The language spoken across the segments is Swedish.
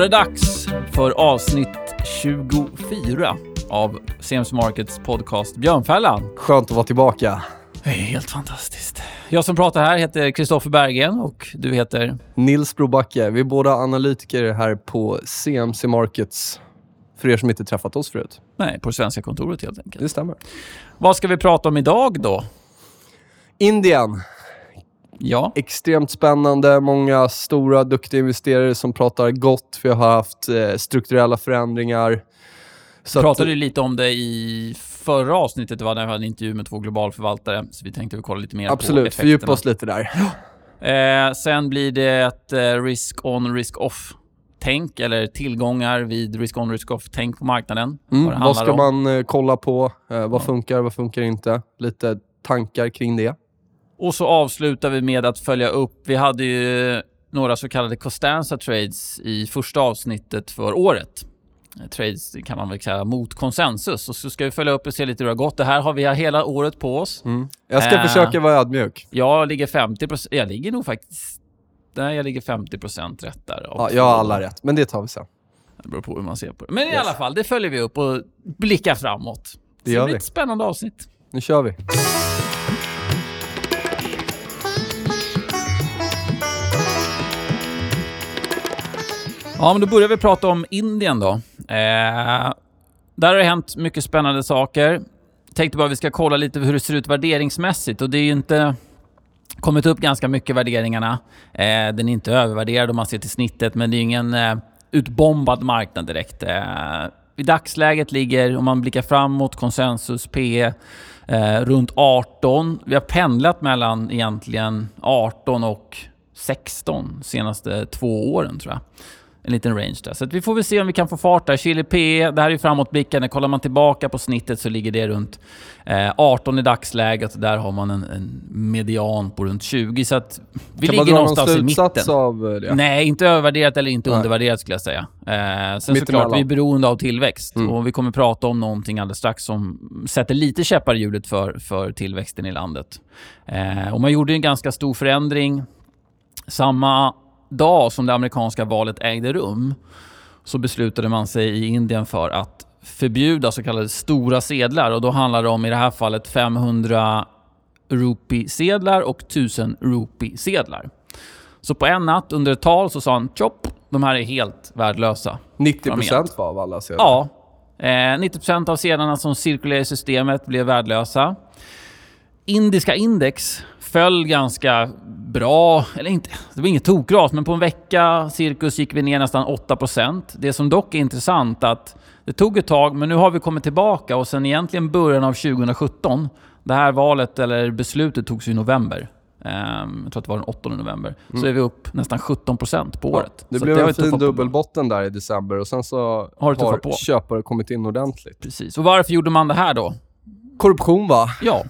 Var det dags för avsnitt 24 av CMC Markets podcast Björnfällan. Skönt att vara tillbaka. Det är helt fantastiskt. Jag som pratar här heter Kristoffer Bergen och du heter? Nils Brobacke. Vi är båda analytiker här på CMC Markets. För er som inte träffat oss förut. Nej, på svenska kontoret helt enkelt. Det stämmer. Vad ska vi prata om idag då? Indien. Ja. Extremt spännande. Många stora, duktiga investerare som pratar gott. Vi har haft eh, strukturella förändringar. Så pratade att, lite om det i förra avsnittet, det var när vi hade en intervju med två globalförvaltare, så vi tänkte vi kolla lite mer absolut, på effekterna. Absolut, fördjupa oss lite där. Eh, sen blir det ett eh, risk on, risk off tänk eller tillgångar vid risk on, risk off-tänk på marknaden. Mm, vad, vad ska om. man eh, kolla på? Eh, vad ja. funkar, vad funkar inte? Lite tankar kring det. Och så avslutar vi med att följa upp. Vi hade ju några så kallade Costanza trades i första avsnittet för året. Trades kan man väl säga mot konsensus. Och så ska vi följa upp och se lite hur det har gått. Det här har vi hela året på oss. Mm. Jag ska äh, försöka vara ödmjuk. Jag ligger 50%. Jag ligger nog faktiskt... Nej, jag ligger 50% rätt där. Ja, jag har alla rätt, men det tar vi sen. Det beror på hur man ser på det. Men yes. i alla fall, det följer vi upp och blickar framåt. Det gör det blir ett spännande avsnitt. Nu kör vi. Ja, men då börjar vi prata om Indien då. Eh, där har det hänt mycket spännande saker. Tänkte bara att vi ska kolla lite hur det ser ut värderingsmässigt och det är ju inte kommit upp ganska mycket värderingarna. Eh, den är inte övervärderad om man ser till snittet, men det är ingen eh, utbombad marknad direkt. Eh, I dagsläget ligger, om man blickar framåt, konsensus P eh, runt 18. Vi har pendlat mellan egentligen 18 och 16 senaste två åren tror jag en liten range där. Så vi får väl se om vi kan få fart där. Chile P, det här är ju framåtblickande. Kollar man tillbaka på snittet så ligger det runt eh, 18 i dagsläget. Där har man en, en, median på runt 20. Så att vi kan ligger någonstans i mitten. av det? Nej, inte övervärderat eller inte Nej. undervärderat skulle jag säga. Eh, sen Mitt såklart, vi är beroende av tillväxt. Mm. Och vi kommer prata om någonting alldeles strax som sätter lite käppar i hjulet för, för tillväxten i landet. Eh, och man gjorde en ganska stor förändring. Samma dag som det amerikanska valet ägde rum så beslutade man sig i Indien för att förbjuda så kallade stora sedlar. Och då handlar det om i det här fallet 500 rupee-sedlar och 1000 rupee-sedlar. Så på en natt under ett tal så sa han chop, de här är helt värdelösa. 90% av alla sedlar? Ja. Eh, 90% av sedlarna som cirkulerar i systemet blev värdelösa. Indiska index föll ganska bra, eller inte, det var inget tokras, men på en vecka cirkus gick vi ner nästan 8%. Det som dock är intressant att det tog ett tag, men nu har vi kommit tillbaka och sen egentligen början av 2017, det här valet eller beslutet togs i november. Um, jag tror att det var den 8 november. Mm. Så är vi upp nästan 17% på året. Ja, det så blev det en fin dubbelbotten där i december och sen så har, har köpare kommit in ordentligt. Precis. Och varför gjorde man det här då? Korruption va? Ja.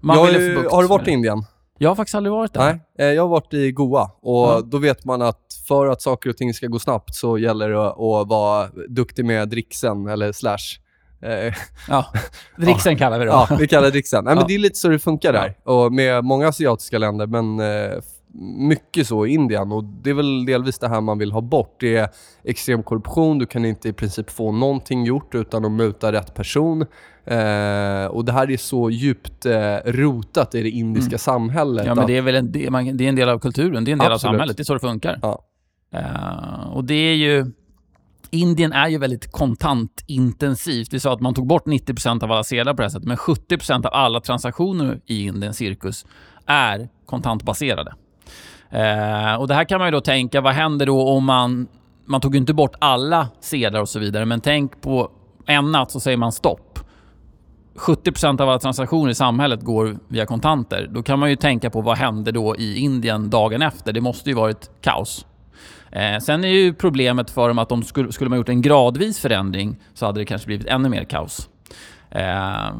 Man jag, har du varit i Indien? Jag har faktiskt aldrig varit där. Nej, eh, jag har varit i Goa och mm. då vet man att för att saker och ting ska gå snabbt så gäller det att vara duktig med dricksen eller slash. Eh, ja, dricksen ja. kallar vi det. Ja, vi kallar det dricksen. Nej, ja. men det är lite så det funkar där. Och med många asiatiska länder, men eh, mycket så i Indien. Och Det är väl delvis det här man vill ha bort. Det är extrem korruption. Du kan inte i princip få någonting gjort utan att muta rätt person. Eh, och Det här är så djupt eh, rotat i det indiska mm. samhället. Ja, men det är väl en, det är, det är en del av kulturen. Det är en del Absolut. av samhället. Det är så det funkar. Ja. Eh, och det är ju... Indien är ju väldigt kontantintensivt. Vi sa att man tog bort 90% av alla sedlar på det här sättet, men 70% av alla transaktioner i Indiens cirkus är kontantbaserade. Eh, och Det här kan man ju då tänka, vad händer då om man... Man tog ju inte bort alla sedlar och så vidare, men tänk på en natt så säger man stopp. 70% av alla transaktioner i samhället går via kontanter. Då kan man ju tänka på vad hände då i Indien dagen efter? Det måste ju varit kaos. Eh, sen är ju problemet för dem att om skulle, skulle man gjort en gradvis förändring så hade det kanske blivit ännu mer kaos. Eh,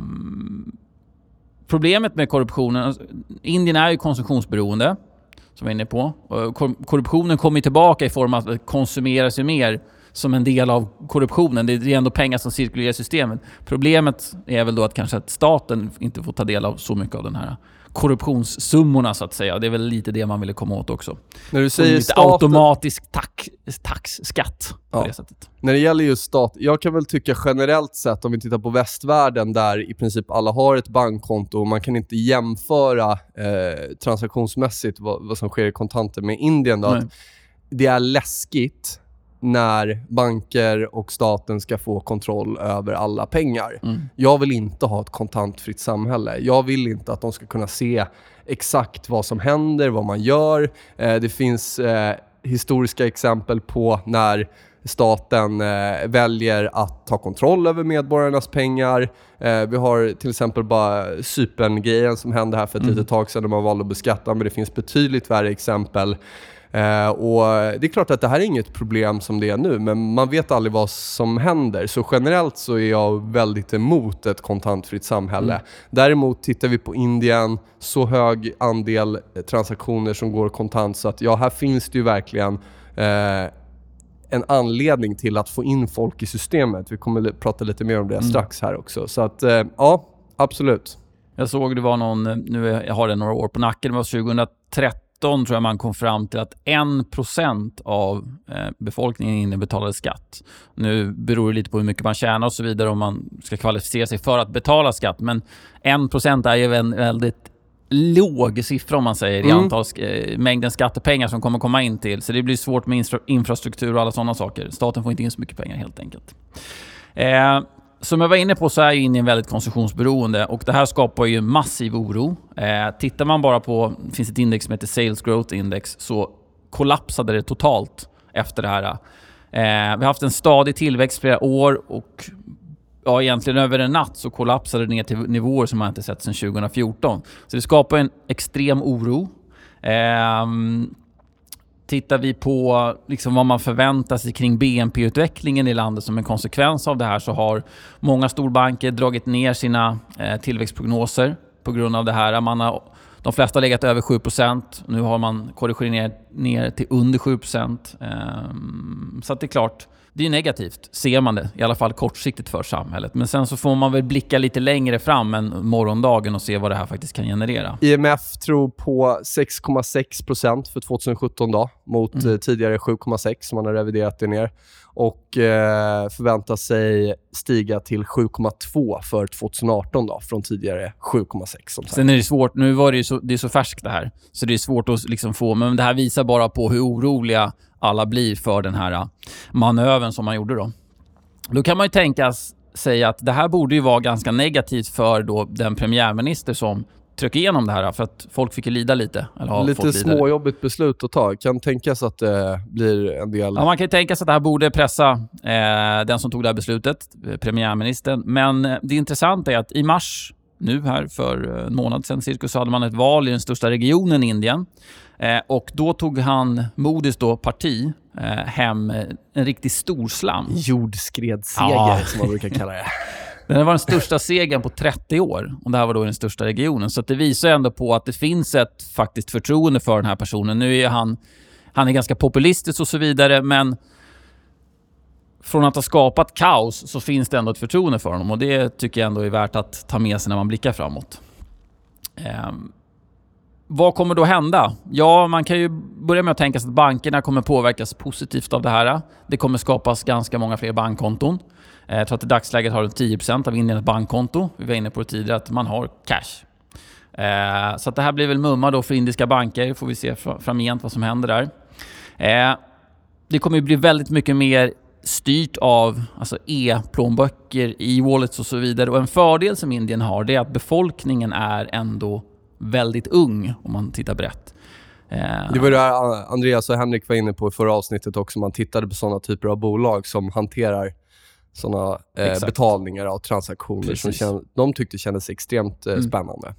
problemet med korruptionen... Alltså, Indien är ju konsumtionsberoende som jag är inne på. Korruptionen kommer tillbaka i form av att det konsumeras ju mer som en del av korruptionen. Det är ändå pengar som cirkulerar i systemet. Problemet är väl då att kanske att staten inte får ta del av så mycket av den här korruptionssummorna så att säga. Det är väl lite det man ville komma åt också. När du säger staten... automatisk tax, skatt på Ja. det sättet. När det gäller just stat, jag kan väl tycka generellt sett om vi tittar på västvärlden där i princip alla har ett bankkonto och man kan inte jämföra eh, transaktionsmässigt vad, vad som sker i kontanter med Indien. Då, det är läskigt när banker och staten ska få kontroll över alla pengar. Mm. Jag vill inte ha ett kontantfritt samhälle. Jag vill inte att de ska kunna se exakt vad som händer, vad man gör. Eh, det finns eh, historiska exempel på när staten eh, väljer att ta kontroll över medborgarnas pengar. Eh, vi har till exempel bara Cypern-grejen som hände här för ett Mm. litet tag sedan där man valde att beskatta, men det finns betydligt värre exempel. Eh, och Det är klart att det här är inget problem som det är nu, men man vet aldrig vad som händer. Så generellt så är jag väldigt emot ett kontantfritt samhälle. Mm. Däremot tittar vi på Indien, så hög andel transaktioner som går kontant så att ja, här finns det ju verkligen eh, en anledning till att få in folk i systemet. Vi kommer li- prata lite mer om det Mm. strax här också. Så att eh, ja, absolut. Jag såg det var någon, nu har det några år på nacken, det var 2013 tror jag man kom fram till att 1% av eh, befolkningen inne betalade skatt. Nu beror det lite på hur mycket man tjänar och så vidare om man ska kvalificera sig för att betala skatt. Men 1% är ju en väldigt låg siffra om man säger i Mm. antal sk- eh, mängden skattepengar som kommer komma in till. Så det blir svårt med infra- infrastruktur och alla sådana saker. Staten får inte in så mycket pengar helt enkelt. Eh, som jag var inne på så är ju Indien väldigt konsumtionsberoende och det här skapar ju massiv oro. Eh, tittar man bara på, det finns ett index som heter Sales Growth Index, så kollapsade det totalt efter det här. Eh, vi har haft en stadig tillväxt flera år och ja, egentligen över en natt så kollapsade det ner till nivåer som man inte sett sedan 2014. Så det skapar en extrem oro. Eh, Tittar vi på liksom vad man förväntar sig kring BNP-utvecklingen i landet som en konsekvens av det här så har många storbanker dragit ner sina eh, tillväxtprognoser på grund av det här. Man har, de flesta har legat över 7% Nu har man korrigerat ner, till under 7% ehm, Så att det är klart, det är negativt, ser man det. I alla fall kortsiktigt för samhället. Men sen så får man väl blicka lite längre fram än morgondagen och se vad det här faktiskt kan generera. IMF tror på 6,6% för 2017 då, mot Mm. eh, tidigare 7,6 som man har reviderat det ner. Och eh, förväntar sig stiga till 7,2 för 2018 då, från tidigare 7,6. Sen är det svårt, nu var det ju så, det är så färskt det här, så det är svårt att liksom få, men det här visar bara på hur oroliga alla blir för den här eh, manövern som man gjorde då. Då kan man ju tänka sig att det här borde ju vara ganska negativt för då den premiärminister som trycker igenom det här, för att folk fick ju lida lite. Lite småjobbigt beslut att ta. Kan tänkas att det blir en del... Ja, man kan ju tänka sig att det här borde pressa eh, den som tog det här beslutet, eh, premiärministern. Men eh, det intressanta är att i mars, nu här för eh, en månad sedan cirkus, så hade man ett val i den största regionen i Indien. Eh, och då tog han, Modis då, parti, eh, hem en riktig storslam. Jordskredsseger, Ja. som man brukar kalla det. Det var den största segern på 30 år och det här var då i den största regionen. Så att det visar ändå på att det finns ett faktiskt förtroende för den här personen. Nu är han, han är ganska populistisk och så vidare, men från att ha skapat kaos så finns det ändå ett förtroende för honom och det tycker jag ändå är värt att ta med sig när man blickar framåt. Eh, vad kommer då hända? Ja, man kan ju börja med att tänka sig att bankerna kommer påverkas positivt av det här. Det kommer skapas ganska många fler bankkonton. Eh, Jag tror att i dagsläget har 10% av Indien ett bankkonto. Vi var inne på det tidigare att man har cash. Eh, så att det här blir väl mumma då för indiska banker. Får vi se framgent vad som händer där. Eh, det kommer ju bli väldigt mycket mer styrt av alltså e-plånböcker, e-wallets och så vidare. Och en fördel som Indien har det är att befolkningen är ändå väldigt ung om man tittar brett. Det var det här Andreas och Henrik var inne på i förra avsnittet också. Man tittade på sådana typer av bolag som hanterar sådana eh, betalningar och transaktioner som känn, de tyckte kändes extremt eh, Mm. spännande.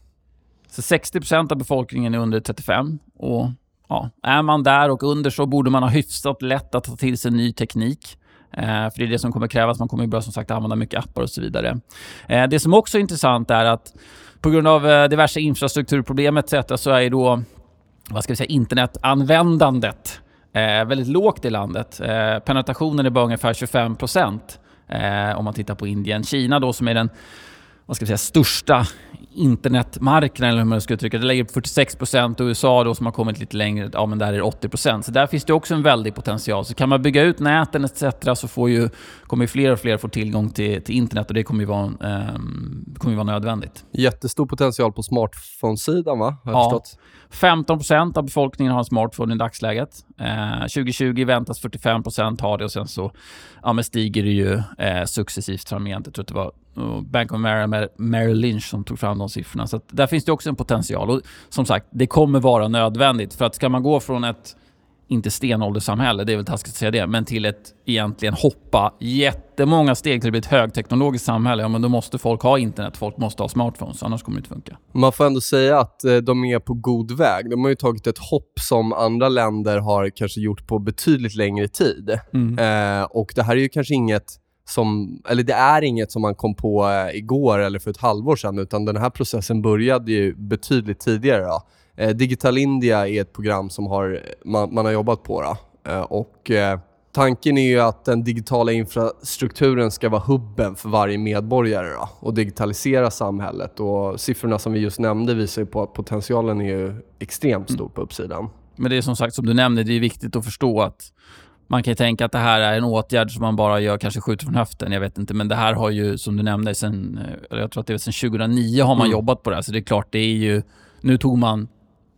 Så 60% av befolkningen är under 35 och ja, är man där och under så borde man ha hyfsat lätt att ta till sig ny teknik. Eh, för det är det som kommer krävas. Man kommer börja som sagt använda mycket appar och så vidare. Eh, det som också är intressant är att på grund av eh, diverse infrastrukturproblem etc. så är då vad ska vi säga, internetanvändandet eh, väldigt lågt i landet. Eh, penetrationen är bara ungefär 25 procent Eh, om man tittar på Indien. Kina då som är den vad ska jag säga, största internetmarknaden, eller hur man ska uttrycka det. Det lägger på 46 och USA då som har kommit lite längre, ja men där är det 80% Så där finns det också en väldig potential. Så kan man bygga ut näten etc. så får ju, kommer ju fler och fler få tillgång till, till internet och det kommer ju vara, eh, kommer ju vara nödvändigt. Jättestor potential på smartphone-sidan va? Har jag ja. förstått. 15% av befolkningen har en smartphone i dagsläget. Eh, 2020 väntas 45% ha det och sen så ja, men stiger det ju eh, successivt framgent. Jag tror att det var Bank of America, Merrill Lynch som tog fram de siffrorna. Så där finns det också en potential. Och som sagt, det kommer vara nödvändigt. För att ska man gå från ett, inte stenålderssamhälle, det är väl taskigt att säga det, men till ett egentligen hoppa jättemånga steg till att bli ett högteknologiskt samhälle, ja men då måste folk ha internet, folk måste ha smartphones, annars kommer det inte funka. Man får ändå säga att eh, de är på god väg. De har ju tagit ett hopp som andra länder har kanske gjort på betydligt längre tid. Mm. Eh, och det här är ju kanske inget som, eller det är inget som man kom på eh, igår eller för ett halvår sedan, utan den här processen började ju betydligt tidigare. Då. Eh, Digital India är ett program som har, man, man har jobbat på. Då. Eh, och, tanken är ju att den digitala infrastrukturen ska vara hubben för varje medborgare då, och digitalisera samhället. Och siffrorna som vi just nämnde visar på att potentialen är ju extremt stor på uppsidan. Men det är som sagt, som du nämnde, det är viktigt att förstå att man kan ju tänka att det här är en åtgärd som man bara gör, kanske skjuter från höften, jag vet inte. Men det här har ju, som du nämnde, sen, jag tror att det är sen 2009 har man mm. jobbat på det här. Så det är klart, det är ju... Nu tog man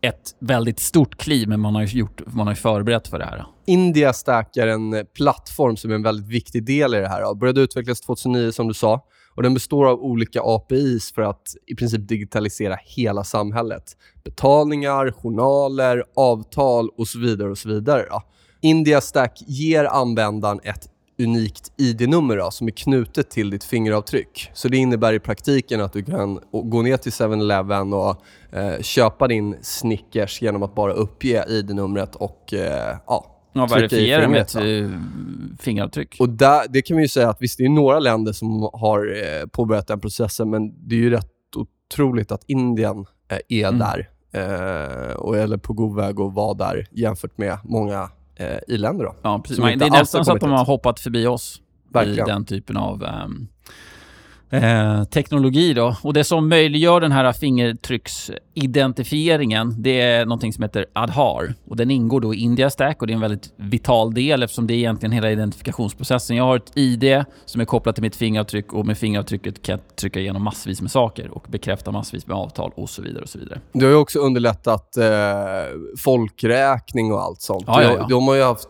ett väldigt stort kliv, men man har ju, gjort, man har förberett för det här. India Stack är en plattform som är en väldigt viktig del i det här. Började utvecklas 2009, som du sa. Och Den består av olika APIs för att i princip digitalisera hela samhället. Betalningar, journaler, avtal och så vidare. och så vidare. Då. India Stack ger användaren ett unikt ID-nummer som är knutet till ditt fingeravtryck. Så Det innebär i praktiken att du kan gå ner till 7-Eleven och eh, köpa din Snickers genom att bara uppge ID-numret och eh, ja, Ja, verifiera med ett eh, fingeravtryck. Och där, det kan vi ju säga att visst, det är några länder som har eh, påbörjat den processen, men det är ju rätt otroligt att Indien eh, är mm. där. Eh, och eller på god väg att vara där jämfört med många eh, i-länder. Då, ja, precis. det är nästan så att de har hoppat förbi oss Verkligen. i den typen av um, eh, teknologi. Då. Och Det som möjliggör den här fingertrycksidentifieringen det är något som heter Adhar. Och den ingår då i India Stack och det är en väldigt vital del eftersom det är egentligen hela identifikationsprocessen. Jag har ett ID som är kopplat till mitt fingeravtryck och med fingeravtrycket kan jag trycka igenom massvis med saker och bekräfta massvis med avtal och så vidare. och så vidare. Det har ju också underlättat eh, folkräkning och allt sånt. Ja, ja, ja. De har ju haft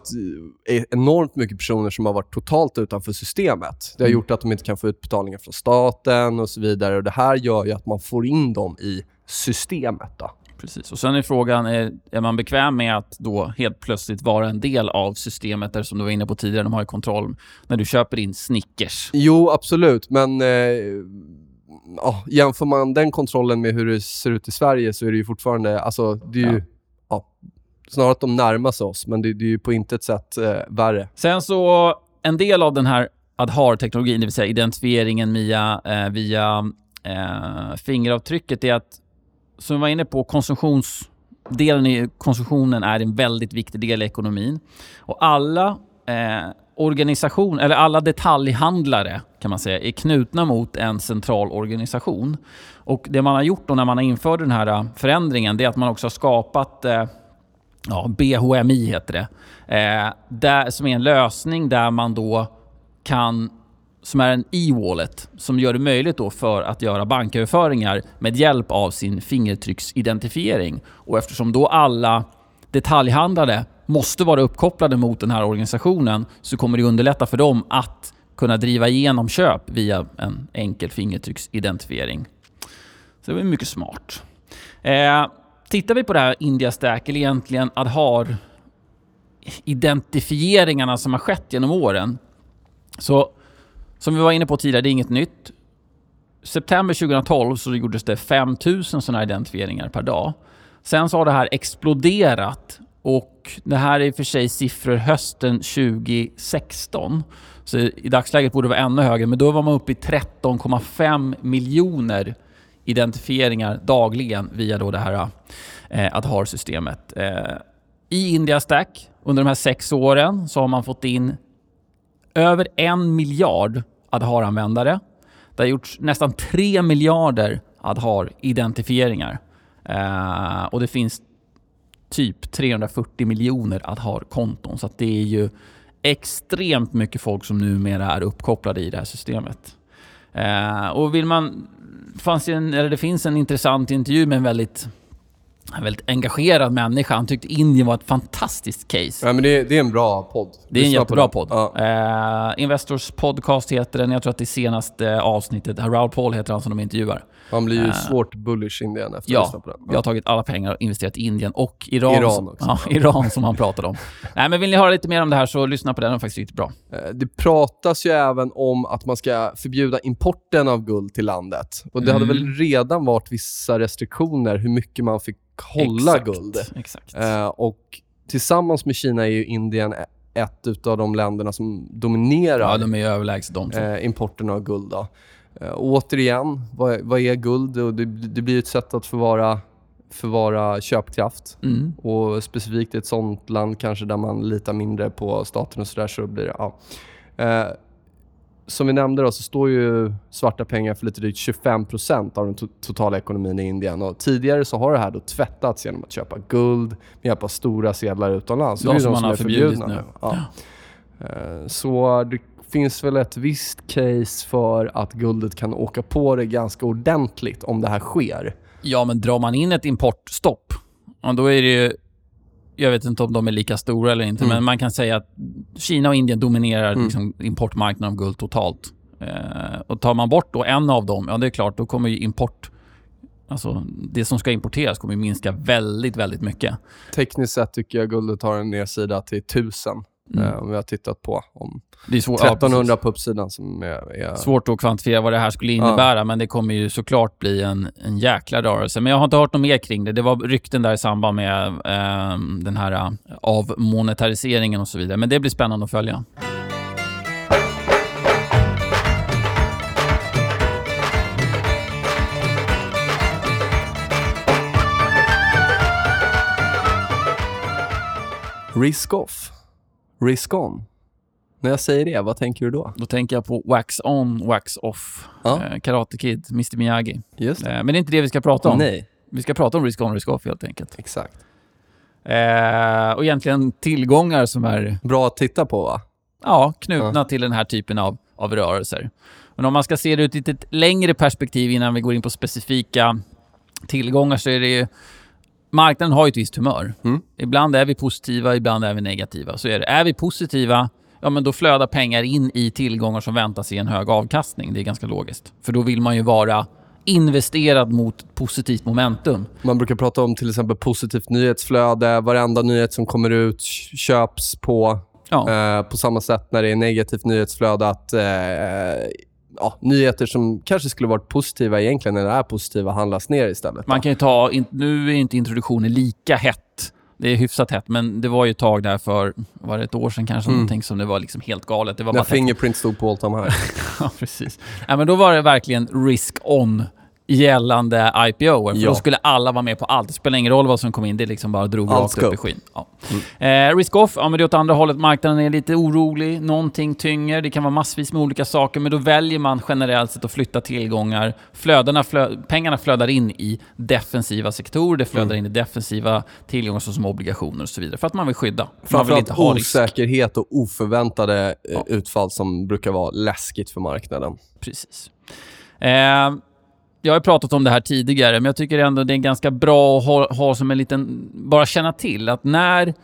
eh, enormt mycket personer som har varit totalt utanför systemet. Det har mm. gjort att de inte kan få utbetalningar från staten staten och så vidare. Och Det här gör ju att man får in dem i systemet. Då. Precis. Och Sen är frågan, är, är man bekväm med att då helt plötsligt vara en del av systemet där som du var inne på tidigare, de har ju kontroll när du köper in Snickers? Jo, absolut. Men eh, ja, jämför man den kontrollen med hur det ser ut i Sverige så är det ju fortfarande... Alltså, det är ju, ja. snarare att de närmar sig oss, men det, det är ju på intet sätt eh, värre. Sen så, en del av den här Adhar-teknologin, det vill säga identifieringen via, eh, via eh, fingeravtrycket, är att, som vi var inne på, konsumtionsdelen i konsumtionen är en väldigt viktig del i ekonomin. Och alla eh, organisation, eller alla detaljhandlare kan man säga, är knutna mot en central organisation. Och Det man har gjort då när man har infört den här eh, förändringen, det är att man också har skapat eh, ja, BHMI heter det. Eh, där, som är en lösning där man då kan som är en e-wallet som gör det möjligt då för att göra banköverföringar med hjälp av sin fingertrycksidentifiering. Och eftersom då alla detaljhandlare måste vara uppkopplade mot den här organisationen så kommer det underlätta för dem att kunna driva igenom köp via en enkel fingertrycksidentifiering. Så det var mycket smart. Eh, tittar vi på det här India Stack, eller egentligen Adhar identifieringarna som har skett genom åren så som vi var inne på tidigare, det är inget nytt. September 2012 så gjordes det 5000 sådana identifieringar per dag. Sen så har det här exploderat och det här är i och för sig siffror hösten 2016. Så i dagsläget borde det vara ännu högre, men då var man uppe i 13,5 miljoner identifieringar dagligen via då det här eh, Adhar-systemet. Eh, I India Stack under de här sex åren så har man fått in över en miljard Adhar-användare. Det har gjorts nästan tre miljarder Adhar-identifieringar. Eh, och det finns typ 340 miljoner Adhar-konton. Så att det är ju extremt mycket folk som numera är uppkopplade i det här systemet. Eh, och vill man... Fanns en, eller det finns en intressant intervju med en väldigt en väldigt engagerad människa. Han tyckte Indien var ett fantastiskt case. Ja, men det, det är en bra podd. Det är en jättebra podd. Ja. Eh, Investors podcast heter den. Jag tror att det senaste avsnittet, Raoul Paul heter han som de intervjuar. Man blir ju Eh, svårt bullish Indien efter att ha Ja, på den. jag har tagit alla pengar och investerat i Indien och Iran. Iran som- också. Ja, Iran som han pratade om. Nej, men vill ni höra lite mer om det här så lyssna på den. Den är faktiskt riktigt bra. Eh, Det pratas ju även om att man ska förbjuda importen av guld till landet. Och det hade Mm. väl redan varit vissa restriktioner hur mycket man fick hålla Exakt, guld. Exakt. Eh, och tillsammans med Kina är ju Indien ett av de länderna som dominerar Ja, de är överlägset de eh, importen av guld. Då. Eh, återigen, vad, vad är guld? Det, det blir ett sätt att förvara, förvara köpkraft. Mm. Och specifikt i ett sånt land kanske där man litar mindre på staten och sådär så blir det... Ja. Eh, som vi nämnde då så står ju svarta pengar för lite drygt 25% av den to- totala ekonomin i Indien. Och tidigare så har det här då tvättats genom att köpa guld med hjälp av stora sedlar utomlands. De är som man har förbjudit förbjudna nu. Ja. Eh, Så det finns väl ett visst case för att guldet kan åka på det ganska ordentligt om det här sker. Ja, men drar man in ett importstopp, då är det ju... Jag vet inte om de är lika stora eller inte, Mm. men man kan säga att Kina och Indien dominerar Mm. liksom importmarknaden av guld totalt. Eh, och tar man bort då en av dem, ja det är klart, då kommer ju import... Alltså, det som ska importeras kommer minska väldigt, väldigt mycket. Tekniskt sett tycker jag guldet har en nedsida till 1000. Mm. Eh, om vi har tittat på. Om Det är svårt, ja, 1300 precis. på uppsidan som är... är Svårt att kvantifiera vad det här skulle innebära, men det kommer ju såklart bli en, en jäkla rörelse. Men jag har inte hört något mer kring det. Det var rykten där i samband med eh, den här eh, avmonetariseringen och så vidare. Men det blir spännande att följa. risk off. Risk on. När jag säger det, vad tänker du då? Då tänker jag på Wax On, Wax Off. Ja. Eh, Karate Kid, Mr Miyagi. Just Eh, men det är inte det vi ska prata om. Nej, Vi ska prata om Risk On, Risk Off helt enkelt. exakt. Eh, och egentligen tillgångar som är Bra att titta på va? ja, knutna till den här typen av, av rörelser. Men om man ska se det ut i ett längre perspektiv innan vi går in på specifika tillgångar så är det ju... Marknaden har ju ett visst humör. Mm. Ibland är vi positiva, ibland är vi negativa. Så är det. Är vi positiva, ja men då flödar pengar in i tillgångar som väntas ge en hög avkastning. Det är ganska logiskt. För då vill man ju vara investerad mot positivt momentum. Man brukar prata om till exempel positivt nyhetsflöde. Varenda nyhet som kommer ut köps på. Ja. Eh, på samma sätt när det är negativt nyhetsflöde att eh, ja, nyheter som kanske skulle varit positiva egentligen när det är positiva handlas ner istället. Man kan ju ta, nu är inte introduktionen lika hett. Det är hyfsat hett, men det var ju ett tag där för, var det ett år sedan kanske, Mm. som det var liksom helt galet. Det var När bara Fingerprint stod på all time high. Ja, precis. Ja, men då var det verkligen risk on gällande IPO. För Ja. Då skulle alla vara med på allt. Det spelar ingen roll vad som kom in, det liksom bara drog Allt rakt upp i skyn. Ja. Eh, risk off, ja men det är åt andra hållet. Marknaden är lite orolig, någonting tynger, det kan vara massvis med olika saker, men då väljer man generellt sett att flytta tillgångar. Flödena flö pengarna flödar in i defensiva sektorer, det flödar in i defensiva tillgångar såsom obligationer och så vidare, för att man vill skydda. Man vill Framförallt inte risk. osäkerhet och oförväntade eh, Ja. utfall som brukar vara läskigt för marknaden. Precis. Eh, jag har pratat om det här tidigare, men jag tycker ändå det är ganska bra att ha, ha som en liten... Bara känna till att när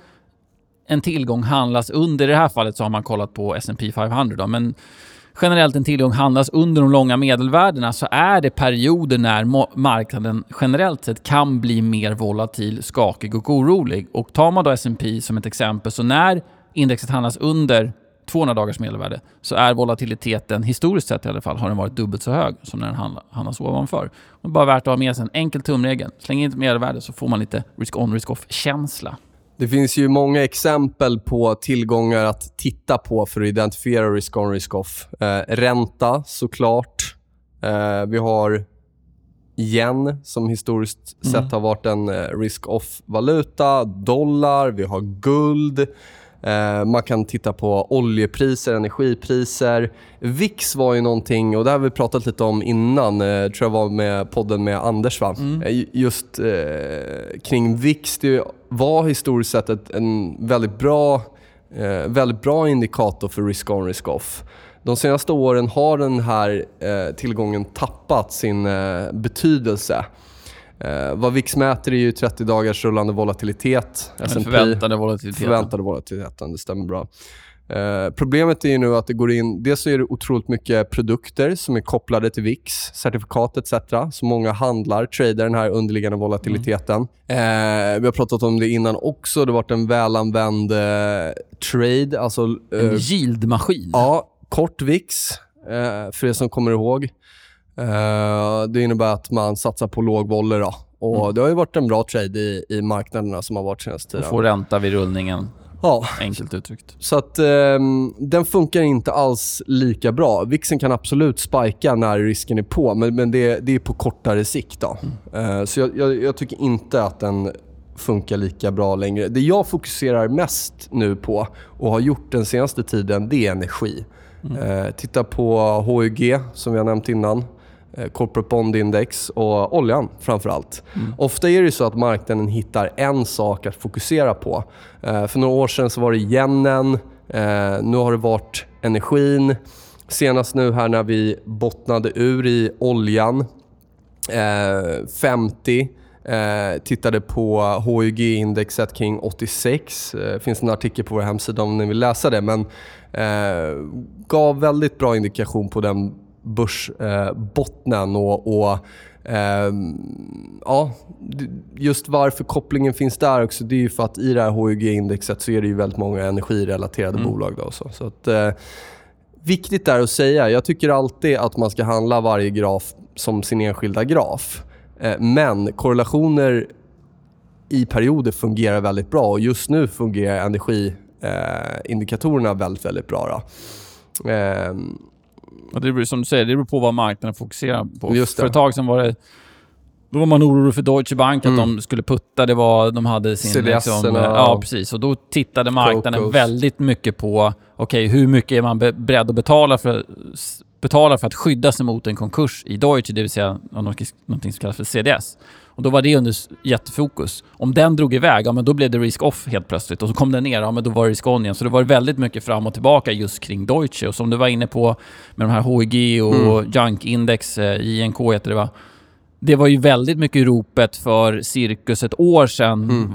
en tillgång handlas under, i det här fallet så har man kollat på S&P 500 då, men generellt en tillgång handlas under de långa medelvärdena så är det perioder när marknaden generellt sett kan bli mer volatil, skakig och orolig. Och tar man då S&P som ett exempel, så när indexet handlas under 200 dagars medelvärde så är volatiliteten, historiskt sett i alla fall, har den varit dubbelt så hög som när den handla- handlas ovanför. Det är bara värt att ha med sig en enkel tumregel. Släng in ett medelvärde så får man lite risk-on, risk-off-känsla. Det finns ju många exempel på tillgångar att titta på för att identifiera risk on, risk off. Eh, ränta såklart. Eh, vi har yen som historiskt Mm. sett har varit en eh, risk off-valuta. Dollar, vi har guld. Eh, man kan titta på oljepriser, energipriser. VIX var ju någonting, och det har vi pratat lite om innan, eh, tror jag var med podden med Anders va? Eh, Just eh, kring VIX, det var historiskt sett ett, en väldigt bra, eh, väldigt bra indikator för risk-on, risk-off. De senaste åren har den här eh, tillgången tappat sin betydelse. Eh, vad VIX mäter är ju 30 dagars rullande volatilitet. S&P förväntade volatiliteten. förväntade volatiliteten, det stämmer bra. Eh, problemet är nu att det går in... Dels så är det otroligt mycket produkter som är kopplade till VIX, certifikat etc. Så många handlar, tradar den här underliggande volatiliteten. Eh, vi har pratat om det innan också. Det har varit en välanvänd eh, trade. Alltså, En eh, yieldmaskin. Ja, kort VIX, eh, för er som kommer ihåg. Eh, det innebär att man satsar på låg volley. Då. Och Det har ju varit en bra trade i, i marknaderna som har varit senaste Och tiden. få ränta vid rullningen, Ja, enkelt uttryckt. så att ehm, den funkar inte alls lika bra. Vixen kan absolut spika när risken är på, men, men det, det är på kortare sikt. Då. Eh, så jag, jag, jag tycker inte att den funkar lika bra längre. Det jag fokuserar mest nu på och har gjort den senaste tiden, det är energi. Eh, titta på HUG som vi har nämnt innan. Eh, Corporate Bond Index och oljan framför allt. Ofta är det så att marknaden hittar en sak att fokusera på. Eh, För några år sedan så var det yenen, eh, nu har det varit energin. Senast nu här när vi bottnade ur i oljan, eh, 50. Eh, tittade på HUG-indexet kring 86. Det finns en artikel på vår hemsida om ni vill läsa det. Men eh, gav väldigt bra indikation på den börsbottnen. Eh, och, och ehm, ja, just varför kopplingen finns där också, det är ju för att i det här HUG-indexet så är det ju väldigt många energirelaterade bolag. Då, så. Så att, eh, Viktigt där att säga, jag tycker alltid att man ska handla varje graf som sin enskilda graf. Eh, Men korrelationer i perioder fungerar väldigt bra och just nu fungerar energiindikatorerna väldigt, väldigt bra. Och det beror, som du säger, det beror på vad marknaden fokuserar på. Just det. För ett tag sedan var det... Då var man orolig för Deutsche Bank, att Mm. de skulle putta. Det var, de hade sin... Liksom, ja, precis. Och då tittade marknaden Cocos. väldigt mycket på okej, hur mycket är man be- beredd att betala för, betala för att skydda sig mot en konkurs i Deutsche, det vill säga något som kallas för CDS. Och då var det under jättefokus. Om den drog iväg, ja men då blev det risk-off helt plötsligt. Och så kom den ner, ja men då var det risk-on igen. Så det var väldigt mycket fram och tillbaka just kring Deutsche. Och som du var inne på med de här HIG och Mm. Junk-index, eh, INK heter det va? Det var ju väldigt mycket ropet för cirkus ett år sedan. Mm.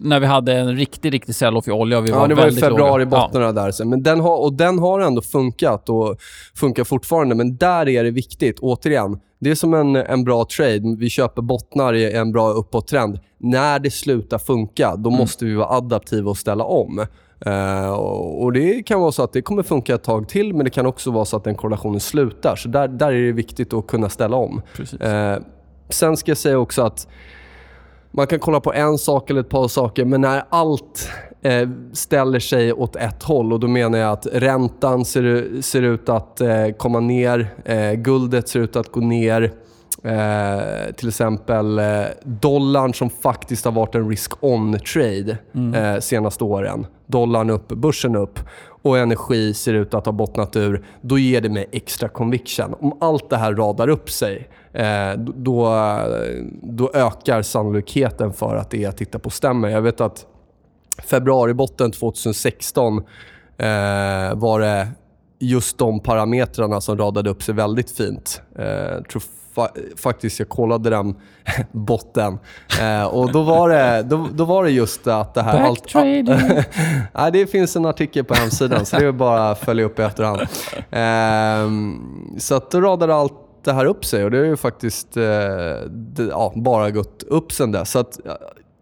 När vi hade en riktig, riktig sell-off i olja. Vi Ja, var det var i februari bottnarna där. sen. Men den har, och den har ändå funkat och funkar fortfarande. Men där är det viktigt, återigen. Det är som en, en bra trade. Vi köper bottnar i en bra uppåttrend. När det slutar funka, då måste vi vara adaptiva och ställa om. Eh, och Det kan vara så att det kommer funka ett tag till, men det kan också vara så att den korrelationen slutar. Så där, där är det viktigt att kunna ställa om. Eh, sen ska jag säga också att man kan kolla på en sak eller ett par saker, men när allt eh, ställer sig åt ett håll och då menar jag att räntan ser, ser ut att eh, komma ner, eh, guldet ser ut att gå ner. Eh, till exempel eh, dollarn som faktiskt har varit en risk-on-trade eh, senaste åren. Dollarn upp, börsen upp och energi ser ut att ha bottnat ur. Då ger det mig extra conviction. Om allt det här radar upp sig, eh, då, då ökar sannolikheten för att det jag tittar på stämmer. Jag vet att februaribotten 2016 eh, var det just de parametrarna som radade upp sig väldigt fint. Eh, tror fa- faktiskt jag kollade den botten. Eh, och då var, det, då, då var det just att det här... Backtrading. Nej, det finns en artikel på hemsidan, så det är bara att följa upp i efterhand. Ehm, så att då radade allt det här upp sig och det har ju faktiskt eh, det, ja, bara gått upp sen dess. Så att,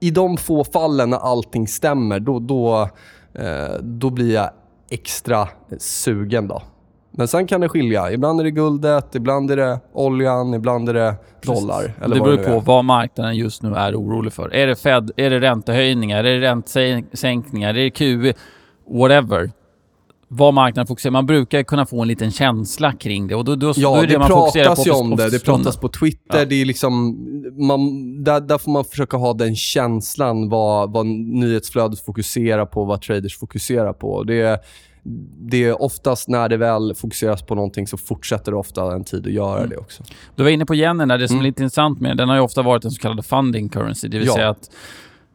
I de få fallen när allting stämmer, då, då, eh, då blir jag extra sugen. Då. Men sen kan det skilja. Ibland är det guldet, ibland är det oljan, ibland är det dollar. Eller det beror på är. vad marknaden just nu är orolig för. Är det Fed, är det räntehöjningar, är det räntesänkningar, är det QE, whatever. Vad marknaden fokuserar. Man brukar kunna få en liten känsla kring det och då, då, Ja, då är det, det, man fokuserar pratas på ju om det. Det pratas på Twitter. Ja. Det är liksom, man, där, där får man försöka ha den känslan vad, vad nyhetsflödet fokuserar på, vad traders fokuserar på. Det är, det är oftast när det väl fokuseras på någonting så fortsätter det ofta en tid att göra Mm. det också. Du var inne på yenen där. Det som är Mm. lite intressant med den har ofta varit en så kallad funding currency. Det vill Ja. säga att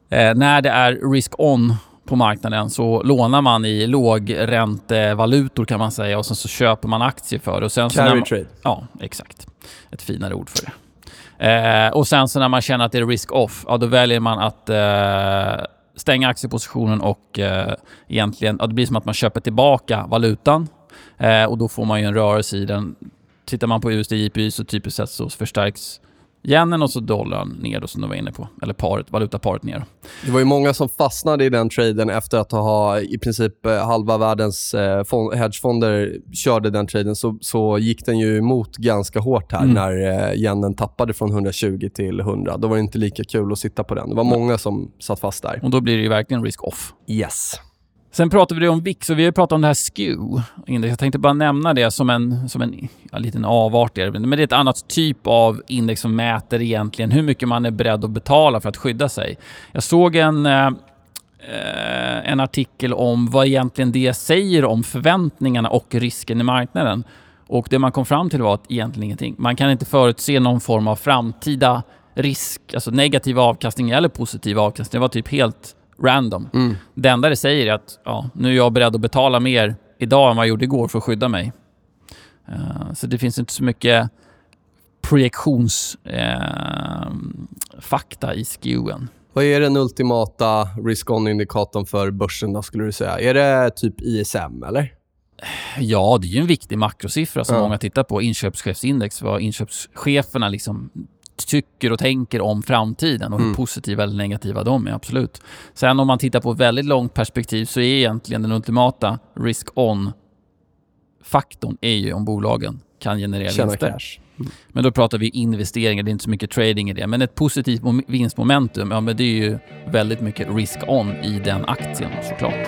eh, när det är risk-on på marknaden så lånar man i lågräntevalutor kan man säga och sen så köper man aktier för det. Och sen Carry man, trade. Ja, exakt. Ett finare ord för det. Eh, och sen så när man känner att det är risk-off, ja, då väljer man att eh, stänga aktiepositionen och eh, egentligen, ja, det blir som att man köper tillbaka valutan eh, och då får man ju en rörelse i den. Tittar man på USD JPY så typiskt sett så förstärks yenen och så dollarn ner som du var inne på. Eller paret, valutaparet ner. Det var ju många som fastnade i den traden efter att ha i princip eh, halva världens eh, fond, hedgefonder körde den traden så, så gick den ju emot ganska hårt här Mm. när eh, yenen tappade från 120 till 100. Då var det inte lika kul att sitta på den. Det var många som satt fast där. Och då blir det ju verkligen risk-off. Yes. Sen pratade vi om VIX och vi har pratat om det här SKEW. index. Jag tänkte bara nämna det som en, som en ja, liten avart. det. Men det är ett annat typ av index som mäter egentligen hur mycket man är beredd att betala för att skydda sig. Jag såg en, eh, eh, en artikel om vad egentligen det säger om förväntningarna och risken i marknaden. Och det man kom fram till var att egentligen ingenting. Man kan inte förutse någon form av framtida risk, alltså negativ avkastning eller positiv avkastning. Det var typ helt random. Mm. Det enda det säger är att ja, nu är jag beredd att betala mer idag än vad jag gjorde igår för att skydda mig. Eh, så det finns inte så mycket projektionsfakta fakta i skewen. Vad är den ultimata risk-on-indikatorn för börsen då, skulle du säga? Är det typ ISM, eller? Ja, det är ju en viktig makrosiffra som Ja. många tittar på. Inköpschefsindex, vad inköpscheferna liksom tycker och tänker om framtiden och hur Mm. positiva eller negativa de är, absolut. Sen om man tittar på ett väldigt långt perspektiv så är egentligen den ultimata risk-on-faktorn är ju om bolagen kan generera Tjäna vinster. cash. Men då pratar vi investeringar, det är inte så mycket trading i det. Men ett positivt mom- vinstmomentum, ja men det är ju väldigt mycket risk-on i den aktien såklart.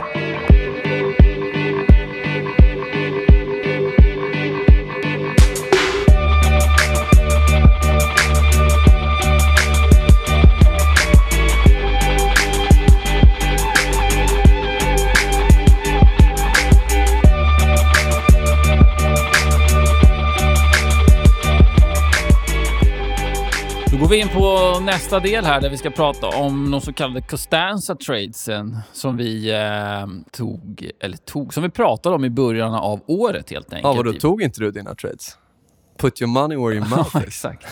Vi in på nästa del här där vi ska prata om de så kallade Costanza tradesen som vi eh, tog, eller tog, som vi pratade om i början av året helt enkelt. Ja, vadå, tog inte du dina trades? Put your money where your mouth is. exakt.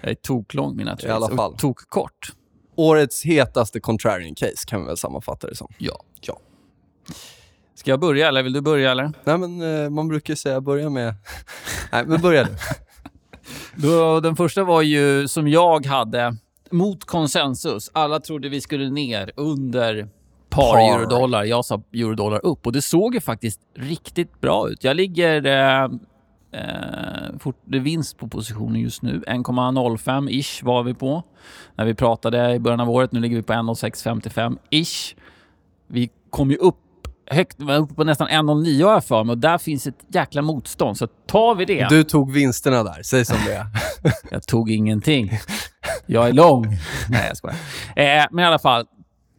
Jag är toklång mina trades. alla fall. Och tokkort. Årets hetaste contrarian case kan vi väl sammanfatta det som. Ja. Ja. Ska jag börja eller vill du börja eller? Nej, men eh, man brukar ju säga börja med... Nej, men börja du. Då, den första var ju som jag hade mot konsensus. Alla trodde vi skulle ner under par, Par. eurodollar. Jag sa eurodollar upp och det såg ju faktiskt riktigt bra ut. Jag ligger eh, eh, fort, vinst på positionen just nu. 1,05-ish var vi på när vi pratade i början av året. Nu ligger vi på 1,0655-ish. Vi kom ju upp högt, uppe på nästan 1,09 har jag för mig och där finns ett jäkla motstånd. Så tar vi det. Du tog vinsterna där, säg som det är. Jag tog ingenting. Jag är lång. Nej, jag skojar. Eh, men i alla fall,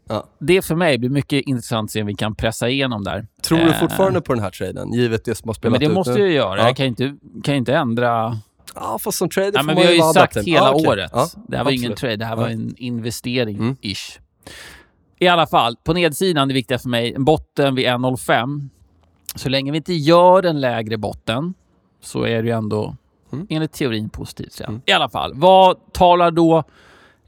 Ja. det för mig blir mycket intressant att se om vi kan pressa igenom där. Tror du Eh, fortfarande på den här traden, givet det som har spelat Men det måste nu? jag göra. Ja. Jag kan inte, kan inte ändra... Ja, fast som trader får men man vi har ju sagt hela Ja, okej. året. Ja, det här var ingen absolut. trade, det här Ja. var en investering. Mm. I alla fall, på nedsidan, det viktiga för mig, en botten vid 1,05. Så länge vi inte gör en lägre botten så är det ju ändå Mm. enligt teorin positivt. Mm. I alla fall, vad talar då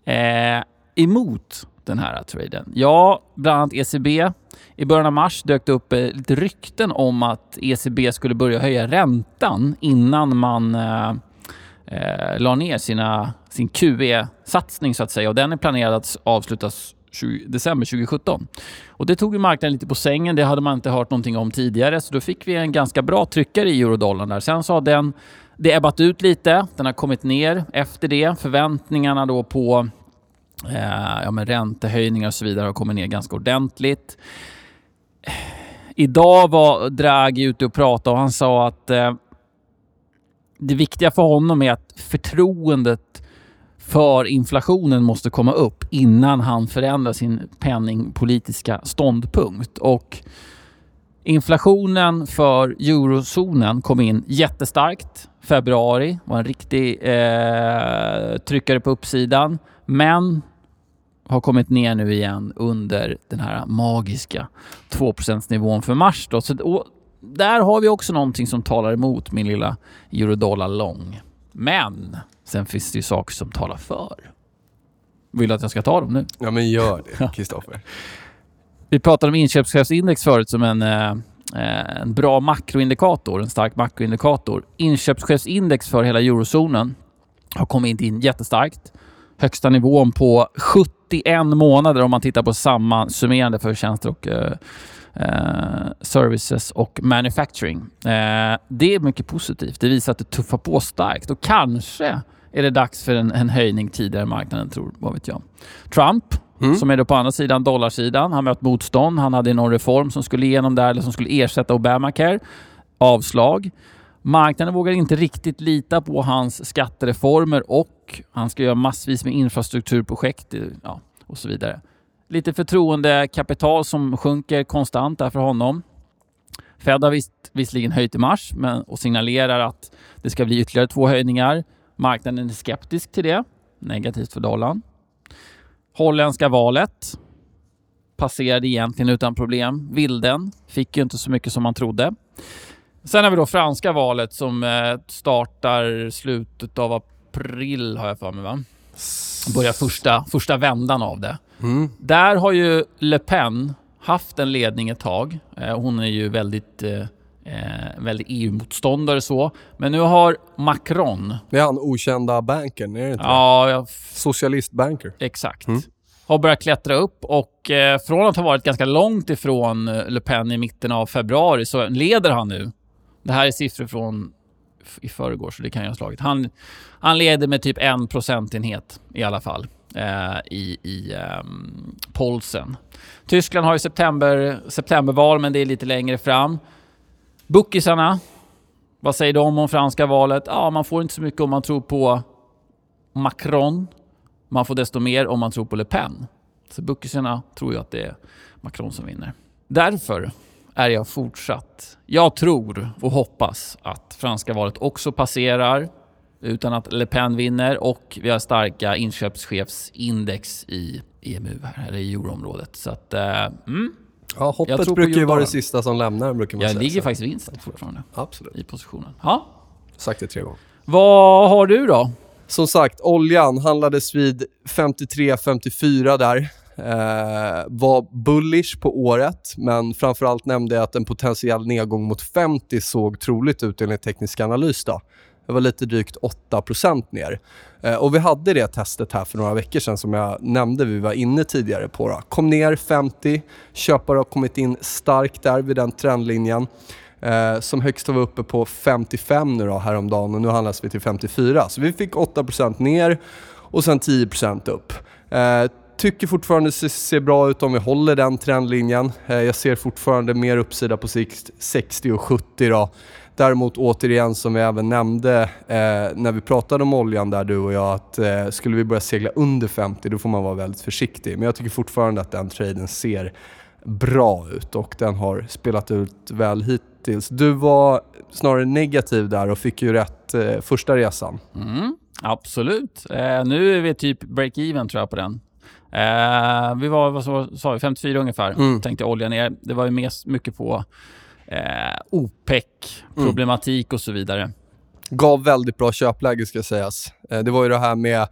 eh, emot den här traden? Ja, bland annat ECB. I början av mars dök det upp eh, lite rykten om att ECB skulle börja höja räntan innan man eh, eh, la ner sina, sin QE-satsning så att säga och den är planerad att avslutas 20, december 2017. Och det tog ju marknaden lite på sängen, det hade man inte hört någonting om tidigare så då fick vi en ganska bra tryckare i eurodollarn där. Sen så har den det ebbat ut lite, den har kommit ner efter det. Förväntningarna då på eh, ja, men räntehöjningar och så vidare har kommit ner ganska ordentligt. Idag var Draghi ute och pratade och han sa att eh, det viktiga för honom är att förtroendet för inflationen måste komma upp innan han förändrar sin penningpolitiska ståndpunkt. Och inflationen för eurozonen kom in jättestarkt. Februari var en riktig eh, tryckare på uppsidan. Men har kommit ner nu igen under den här magiska 2% nivån för mars. Då. Så, där har vi också någonting som talar emot min lilla eurodollar lång. Men sen finns det ju saker som talar för. Vill du att jag ska ta dem nu? Ja, men gör det, Kristoffer. vi pratade om inköpschefsindex förut som en, eh, en bra makroindikator, en stark makroindikator. Inköpschefsindex för hela eurozonen har kommit in jättestarkt. Högsta nivån på 71 månader om man tittar på samma summerande för tjänster och eh, eh, services och manufacturing. Eh, det är mycket positivt. Det visar att det tuffar på starkt och kanske är det dags för en, en höjning tidigare i marknaden tror, vad vet jag. Trump, mm. som är då på andra sidan dollarsidan, han mött motstånd. Han hade någon reform som skulle igenom där eller som skulle ersätta Obamacare. Avslag. Marknaden vågar inte riktigt lita på hans skattereformer och han ska göra massvis med infrastrukturprojekt ja, och så vidare. Lite förtroendekapital som sjunker konstant där för honom. Fed har visst, visserligen höjt i mars men, och signalerar att det ska bli ytterligare två höjningar. Marknaden är skeptisk till det. Negativt för dollarn. Holländska valet passerade egentligen utan problem. Vilden fick ju inte så mycket som man trodde. Sen har vi då franska valet som eh, startar slutet av april har jag för mig va? Börjar första, första vändan av det. Mm. Där har ju Le Pen haft en ledning ett tag. Eh, hon är ju väldigt, eh, väldigt EU-motståndare så. Men nu har Macron... Det är han okända bankern, är det inte Ja, jag... Socialistbanker. Exakt. Mm. Har börjat klättra upp och eh, från att ha varit ganska långt ifrån Le Pen i mitten av februari så leder han nu det här är siffror från i förrgår, så det kan jag ha slagit. Han, han leder med typ en procentenhet i alla fall eh, i, i eh, polsen. Tyskland har ju september, septemberval, men det är lite längre fram. Bookisarna, vad säger de om franska valet? Ja, man får inte så mycket om man tror på Macron. Man får desto mer om man tror på Le Pen. Så bookisarna tror ju att det är Macron som vinner. Därför är jag fortsatt... Jag tror och hoppas att franska valet också passerar utan att Le Pen vinner och vi har starka inköpschefsindex i EMU här, eller i euroområdet. Så att, eh, mm. Ja, hoppet brukar ju vara det sista som lämnar, brukar man jag säga. Ligger faktiskt vinst fortfarande. Absolut. I positionen. Ja. Sagt det tre gånger. Vad har du då? Som sagt, oljan handlades vid 53-54 där. Eh, var bullish på året, men framförallt nämnde jag att en potentiell nedgång mot 50 såg troligt ut enligt teknisk analys. Då. Det var lite drygt 8% ner. Eh, och vi hade det testet här för några veckor sedan som jag nämnde, vi var inne tidigare på. Då. Kom ner 50, köpare har kommit in starkt där vid den trendlinjen. Eh, som högst var vi uppe på 55 nu då häromdagen och nu handlas vi till 54. Så vi fick 8% ner och sen 10 upp. Eh, tycker fortfarande det ser bra ut om vi håller den trendlinjen. Eh, jag ser fortfarande mer uppsida på sikt 60 och 70 då. Däremot återigen som vi även nämnde eh, när vi pratade om oljan där du och jag att eh, skulle vi börja segla under 50 då får man vara väldigt försiktig. Men jag tycker fortfarande att den traden ser bra ut och den har spelat ut väl hittills. Du var snarare negativ där och fick ju rätt eh, första resan. Mm, absolut. Eh, nu är vi typ break-even tror jag på den. Eh, vi var, vad sa vi, 54 ungefär, mm. tänkte olja ner. Det var ju mest mycket på eh, OPEC-problematik mm. och så vidare. Gav väldigt bra köpläge ska sägas. Eh, det var ju det här med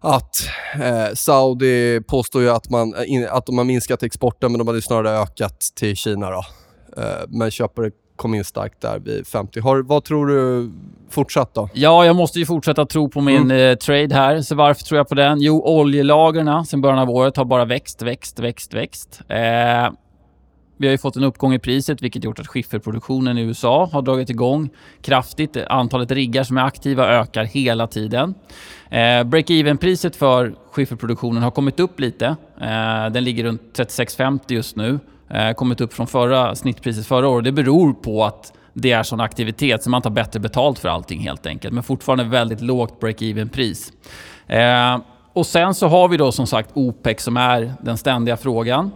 att eh, Saudi påstår ju att, man, in, att de har minskat exporten men de hade snarare ökat till Kina. Då. Eh, men köpare kom in starkt där vid 50. Har, vad tror du fortsatt då? Ja, jag måste ju fortsätta tro på min mm. eh, trade här. Så varför tror jag på den? Jo, oljelagren sen början av året har bara växt, växt, växt, växt. Eh, vi har ju fått en uppgång i priset vilket gjort att skifferproduktionen i USA har dragit igång kraftigt. Antalet riggar som är aktiva ökar hela tiden. Eh, Break-even-priset för skifferproduktionen har kommit upp lite. Eh, den ligger runt 36,50 just nu. eh, kommit upp från förra snittpriset förra året. Det beror på att det är sån aktivitet så man tar bättre betalt för allting helt enkelt. Men fortfarande väldigt lågt break-even pris. Eh, och sen så har vi då som sagt OPEC som är den ständiga frågan.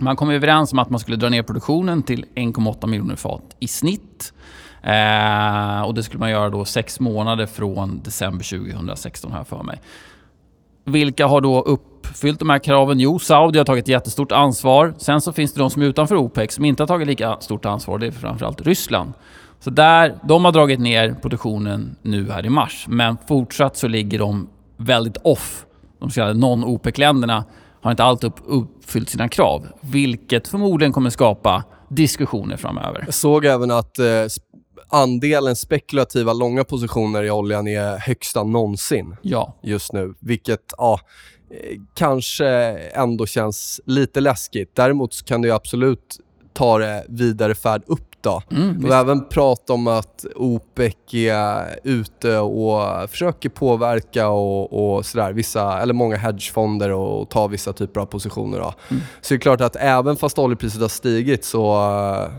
Man kom överens om att man skulle dra ner produktionen till 1,8 miljoner fat i snitt. Eh, och det skulle man göra då sex månader från december 2016 här för mig. Vilka har då uppfyllt de här kraven? Jo, Saudi har tagit jättestort ansvar. Sen så finns det de som är utanför OPEC som inte har tagit lika stort ansvar. Det är framförallt Ryssland. Så där, de har dragit ner produktionen nu här i mars. Men fortsatt så ligger de väldigt off. De så kallade non-OPEC-länderna har inte alltid uppfyllt sina krav. Vilket förmodligen kommer skapa diskussioner framöver. Jag såg även att eh, andelen spekulativa långa positioner i oljan är högsta någonsin ja. just nu. Vilket ja, eh, kanske ändå känns lite läskigt. Däremot kan det absolut ta det vidare färd upp då. Mm, och även prata om att OPEC är ute och försöker påverka och, och sådär. Vissa, eller många hedgefonder och, och ta vissa typer av positioner. Då. Mm. Så det är klart att även fast oljepriset har stigit så uh,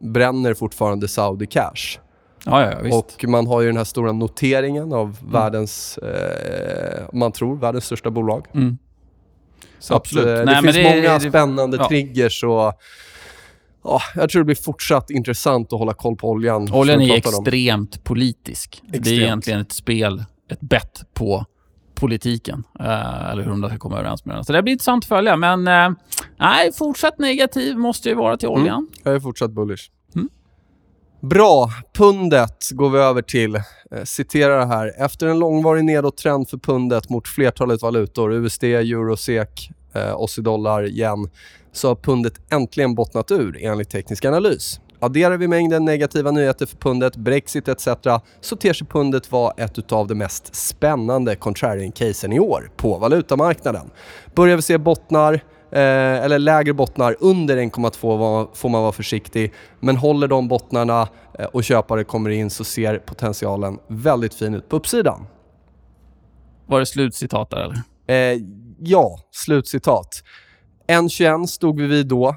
bränner fortfarande Saudi cash. Ja, ja, visst. Och man har ju den här stora noteringen av mm. världens, eh, man tror, världens största bolag. Mm. Så Absolut. Att, eh, det Nej, finns det, många det, spännande ja. triggers och Ja, jag tror det blir fortsatt intressant att hålla koll på oljan. Oljan är extremt om. politisk. Extremt. Det är egentligen ett spel, ett bett på politiken. Eh, eller hur de ska komma överens med den. Så det blir intressant att följa. Men eh, nej, fortsatt negativ måste ju vara till mm. oljan. Mm. Jag är fortsatt bullish. Mm. Bra. Pundet går vi över till. Eh, citerar det här. Efter en långvarig nedåttrend för pundet mot flertalet valutor, USD, euro, SEK, eh, Aussie-dollar, yen, så har pundet äntligen bottnat ur enligt teknisk analys. Adderar vi mängden negativa nyheter för pundet, Brexit etc. så ter sig pundet vara ett av de mest spännande contrarian-casen i år på valutamarknaden. Börjar vi se bottnar, eh, eller lägre bottnar under 1,2 får man vara försiktig. Men håller de bottnarna eh, och köpare kommer in så ser potentialen väldigt fin ut på uppsidan. Var det slutcitat där eller? Eh, ja, slutcitat. 1.21 stod vi vid då.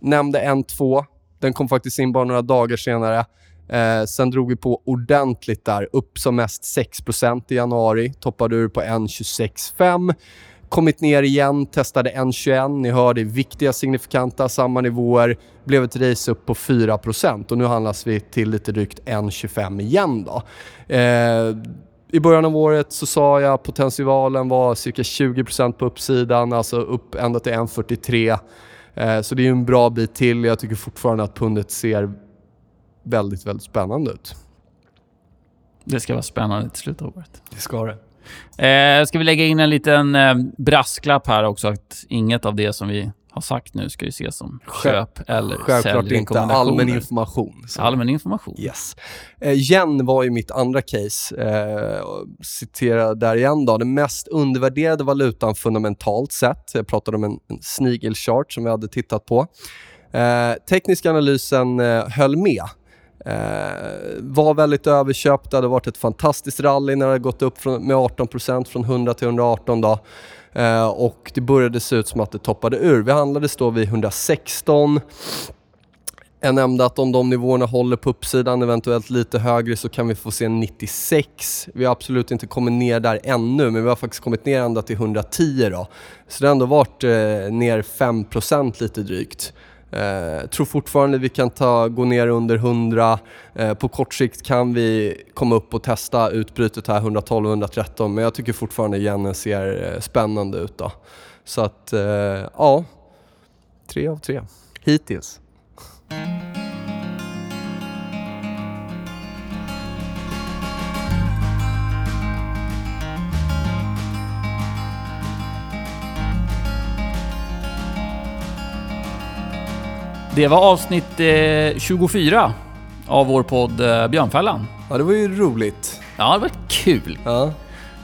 Nämnde 1.2. Den kom faktiskt in bara några dagar senare. Eh, sen drog vi på ordentligt där. Upp som mest 6% i januari. Toppade ur på 1.26,5. Kommit ner igen, testade 1.21. Ni hör, det är viktiga signifikanta, samma nivåer. Blev ett race upp på 4 och nu handlas vi till lite drygt 1.25 igen. Då. Eh, i början av året så sa jag att potentialen var cirka 20% på uppsidan, alltså upp ända till 1,43. Eh, så det är en bra bit till. Jag tycker fortfarande att pundet ser väldigt, väldigt spännande ut. Det ska vara spännande till slutet av året. Det ska det. Eh, ska vi lägga in en liten eh, brasklapp här också, att inget av det som vi har sagt nu ska ju ses som köp eller Självklart inte. Allmän information. Så. Allmän information. Yes. Eh, yen var ju mitt andra case. Eh, citera där igen då. Den mest undervärderade valutan fundamentalt sett. Jag pratade om en, en snigelchart som vi hade tittat på. Eh, tekniska analysen eh, höll med. Eh, var väldigt överköpt. Det hade varit ett fantastiskt rally när det hade gått upp från, med 18% från 100 till 118 då. Eh, och det började se ut som att det toppade ur. Vi handlades då vid 116. Jag nämnde att om de nivåerna håller på uppsidan, eventuellt lite högre, så kan vi få se 96. Vi har absolut inte kommit ner där ännu, men vi har faktiskt kommit ner ända till 110 då. Så det har ändå varit eh, ner 5% lite drygt. Eh, tror fortfarande vi kan ta, gå ner under 100. Eh, på kort sikt kan vi komma upp och testa utbrytet här 112-113 men jag tycker fortfarande yenen ser eh, spännande ut. Då. Så att, eh, ja. Tre av tre. Hittills. Det var avsnitt eh, 24 av vår podd eh, Björnfällan. Ja, det var ju roligt. Ja, det var kul. Ja.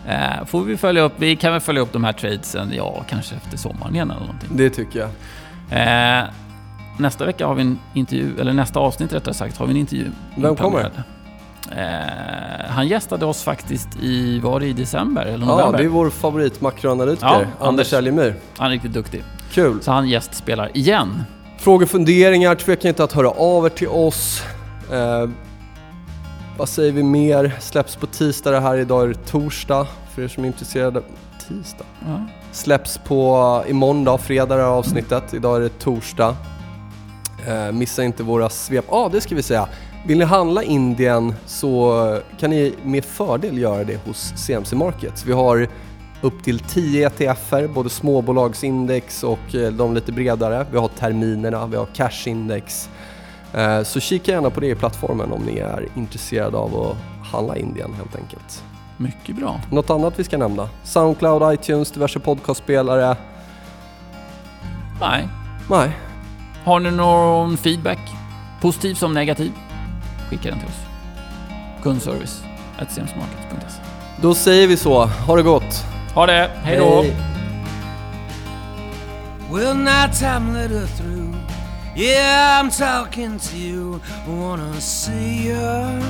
Eh, får vi följa upp, vi kan väl följa upp de här tradesen, ja, kanske efter sommaren igen eller någonting. Det tycker jag. Eh, nästa vecka har vi en intervju, eller nästa avsnitt rättare sagt, har vi en intervju. Vem kommer? Eh, han gästade oss faktiskt i, var det i december eller november? Ja, det är vår favorit makroanalytiker, ja, Anders Elgemyr. Han är riktigt duktig. Kul. Så han gästspelar igen Frågor, funderingar, tveka inte att höra av er till oss. Eh, vad säger vi mer? Släpps på tisdag det här, idag är det torsdag. För er som är intresserade. Tisdag? Ja. Släpps på imorgon då, fredag det här avsnittet. Idag är det torsdag. Eh, missa inte våra svep. Ja, ah, det ska vi säga. Vill ni handla Indien så kan ni med fördel göra det hos CMC Markets. Vi har upp till 10 ETFer, både småbolagsindex och eh, de lite bredare. Vi har terminerna, vi har cashindex. Eh, så kika gärna på det i plattformen om ni är intresserade av att handla Indien helt enkelt. Mycket bra. Något annat vi ska nämna? Soundcloud, iTunes, diverse podcastspelare? Nej. Nej. Har ni någon feedback? Positiv som negativ? Skicka den till oss. Kundservice cmsmarket.se Då säger vi så. Ha det gott! Ha det! Hej då! Well, night time let her through. Yeah, I'm talking to you. Wanna see you.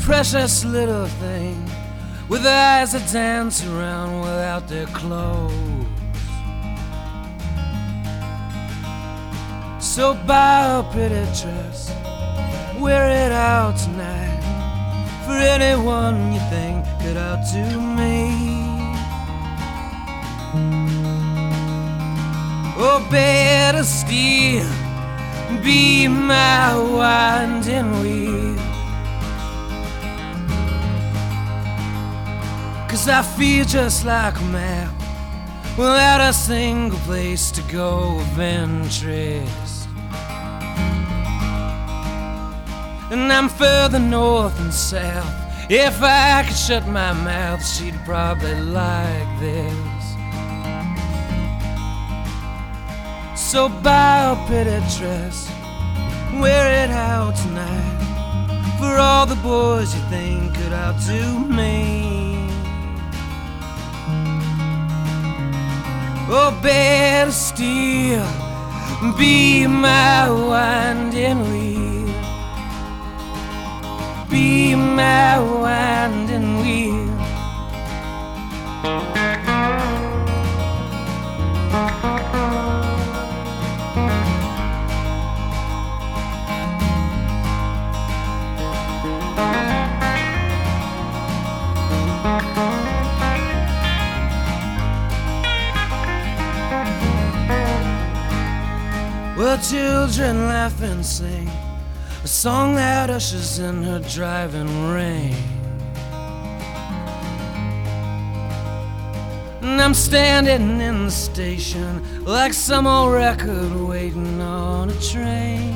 Precious little thing with eyes that dance around without their clothes. So buy a pretty dress, wear it out tonight for anyone you think could outdo me. Oh, better still, be my winding wheel. Cause I feel just like a map without a single place to go of interest. And I'm further north and south. If I could shut my mouth, she'd probably like this. So buy a pretty dress, wear it out tonight for all the boys you think could outdo me. Oh, better still, be my winding wheel. Be my winding wheel. Well, children laugh and sing a song that ushers in her driving rain. And I'm standing in the station like some old record waiting on a train.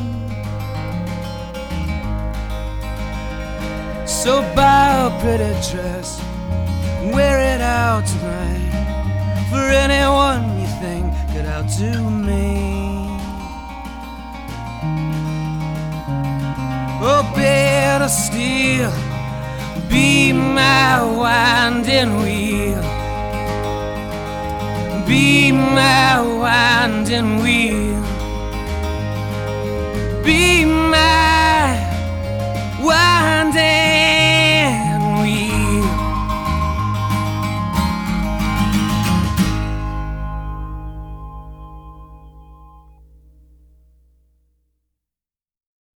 So buy a pretty dress, wear it out tonight for anyone you think could outdo me. of steel be my winding wheel. Be my winding wheel. Be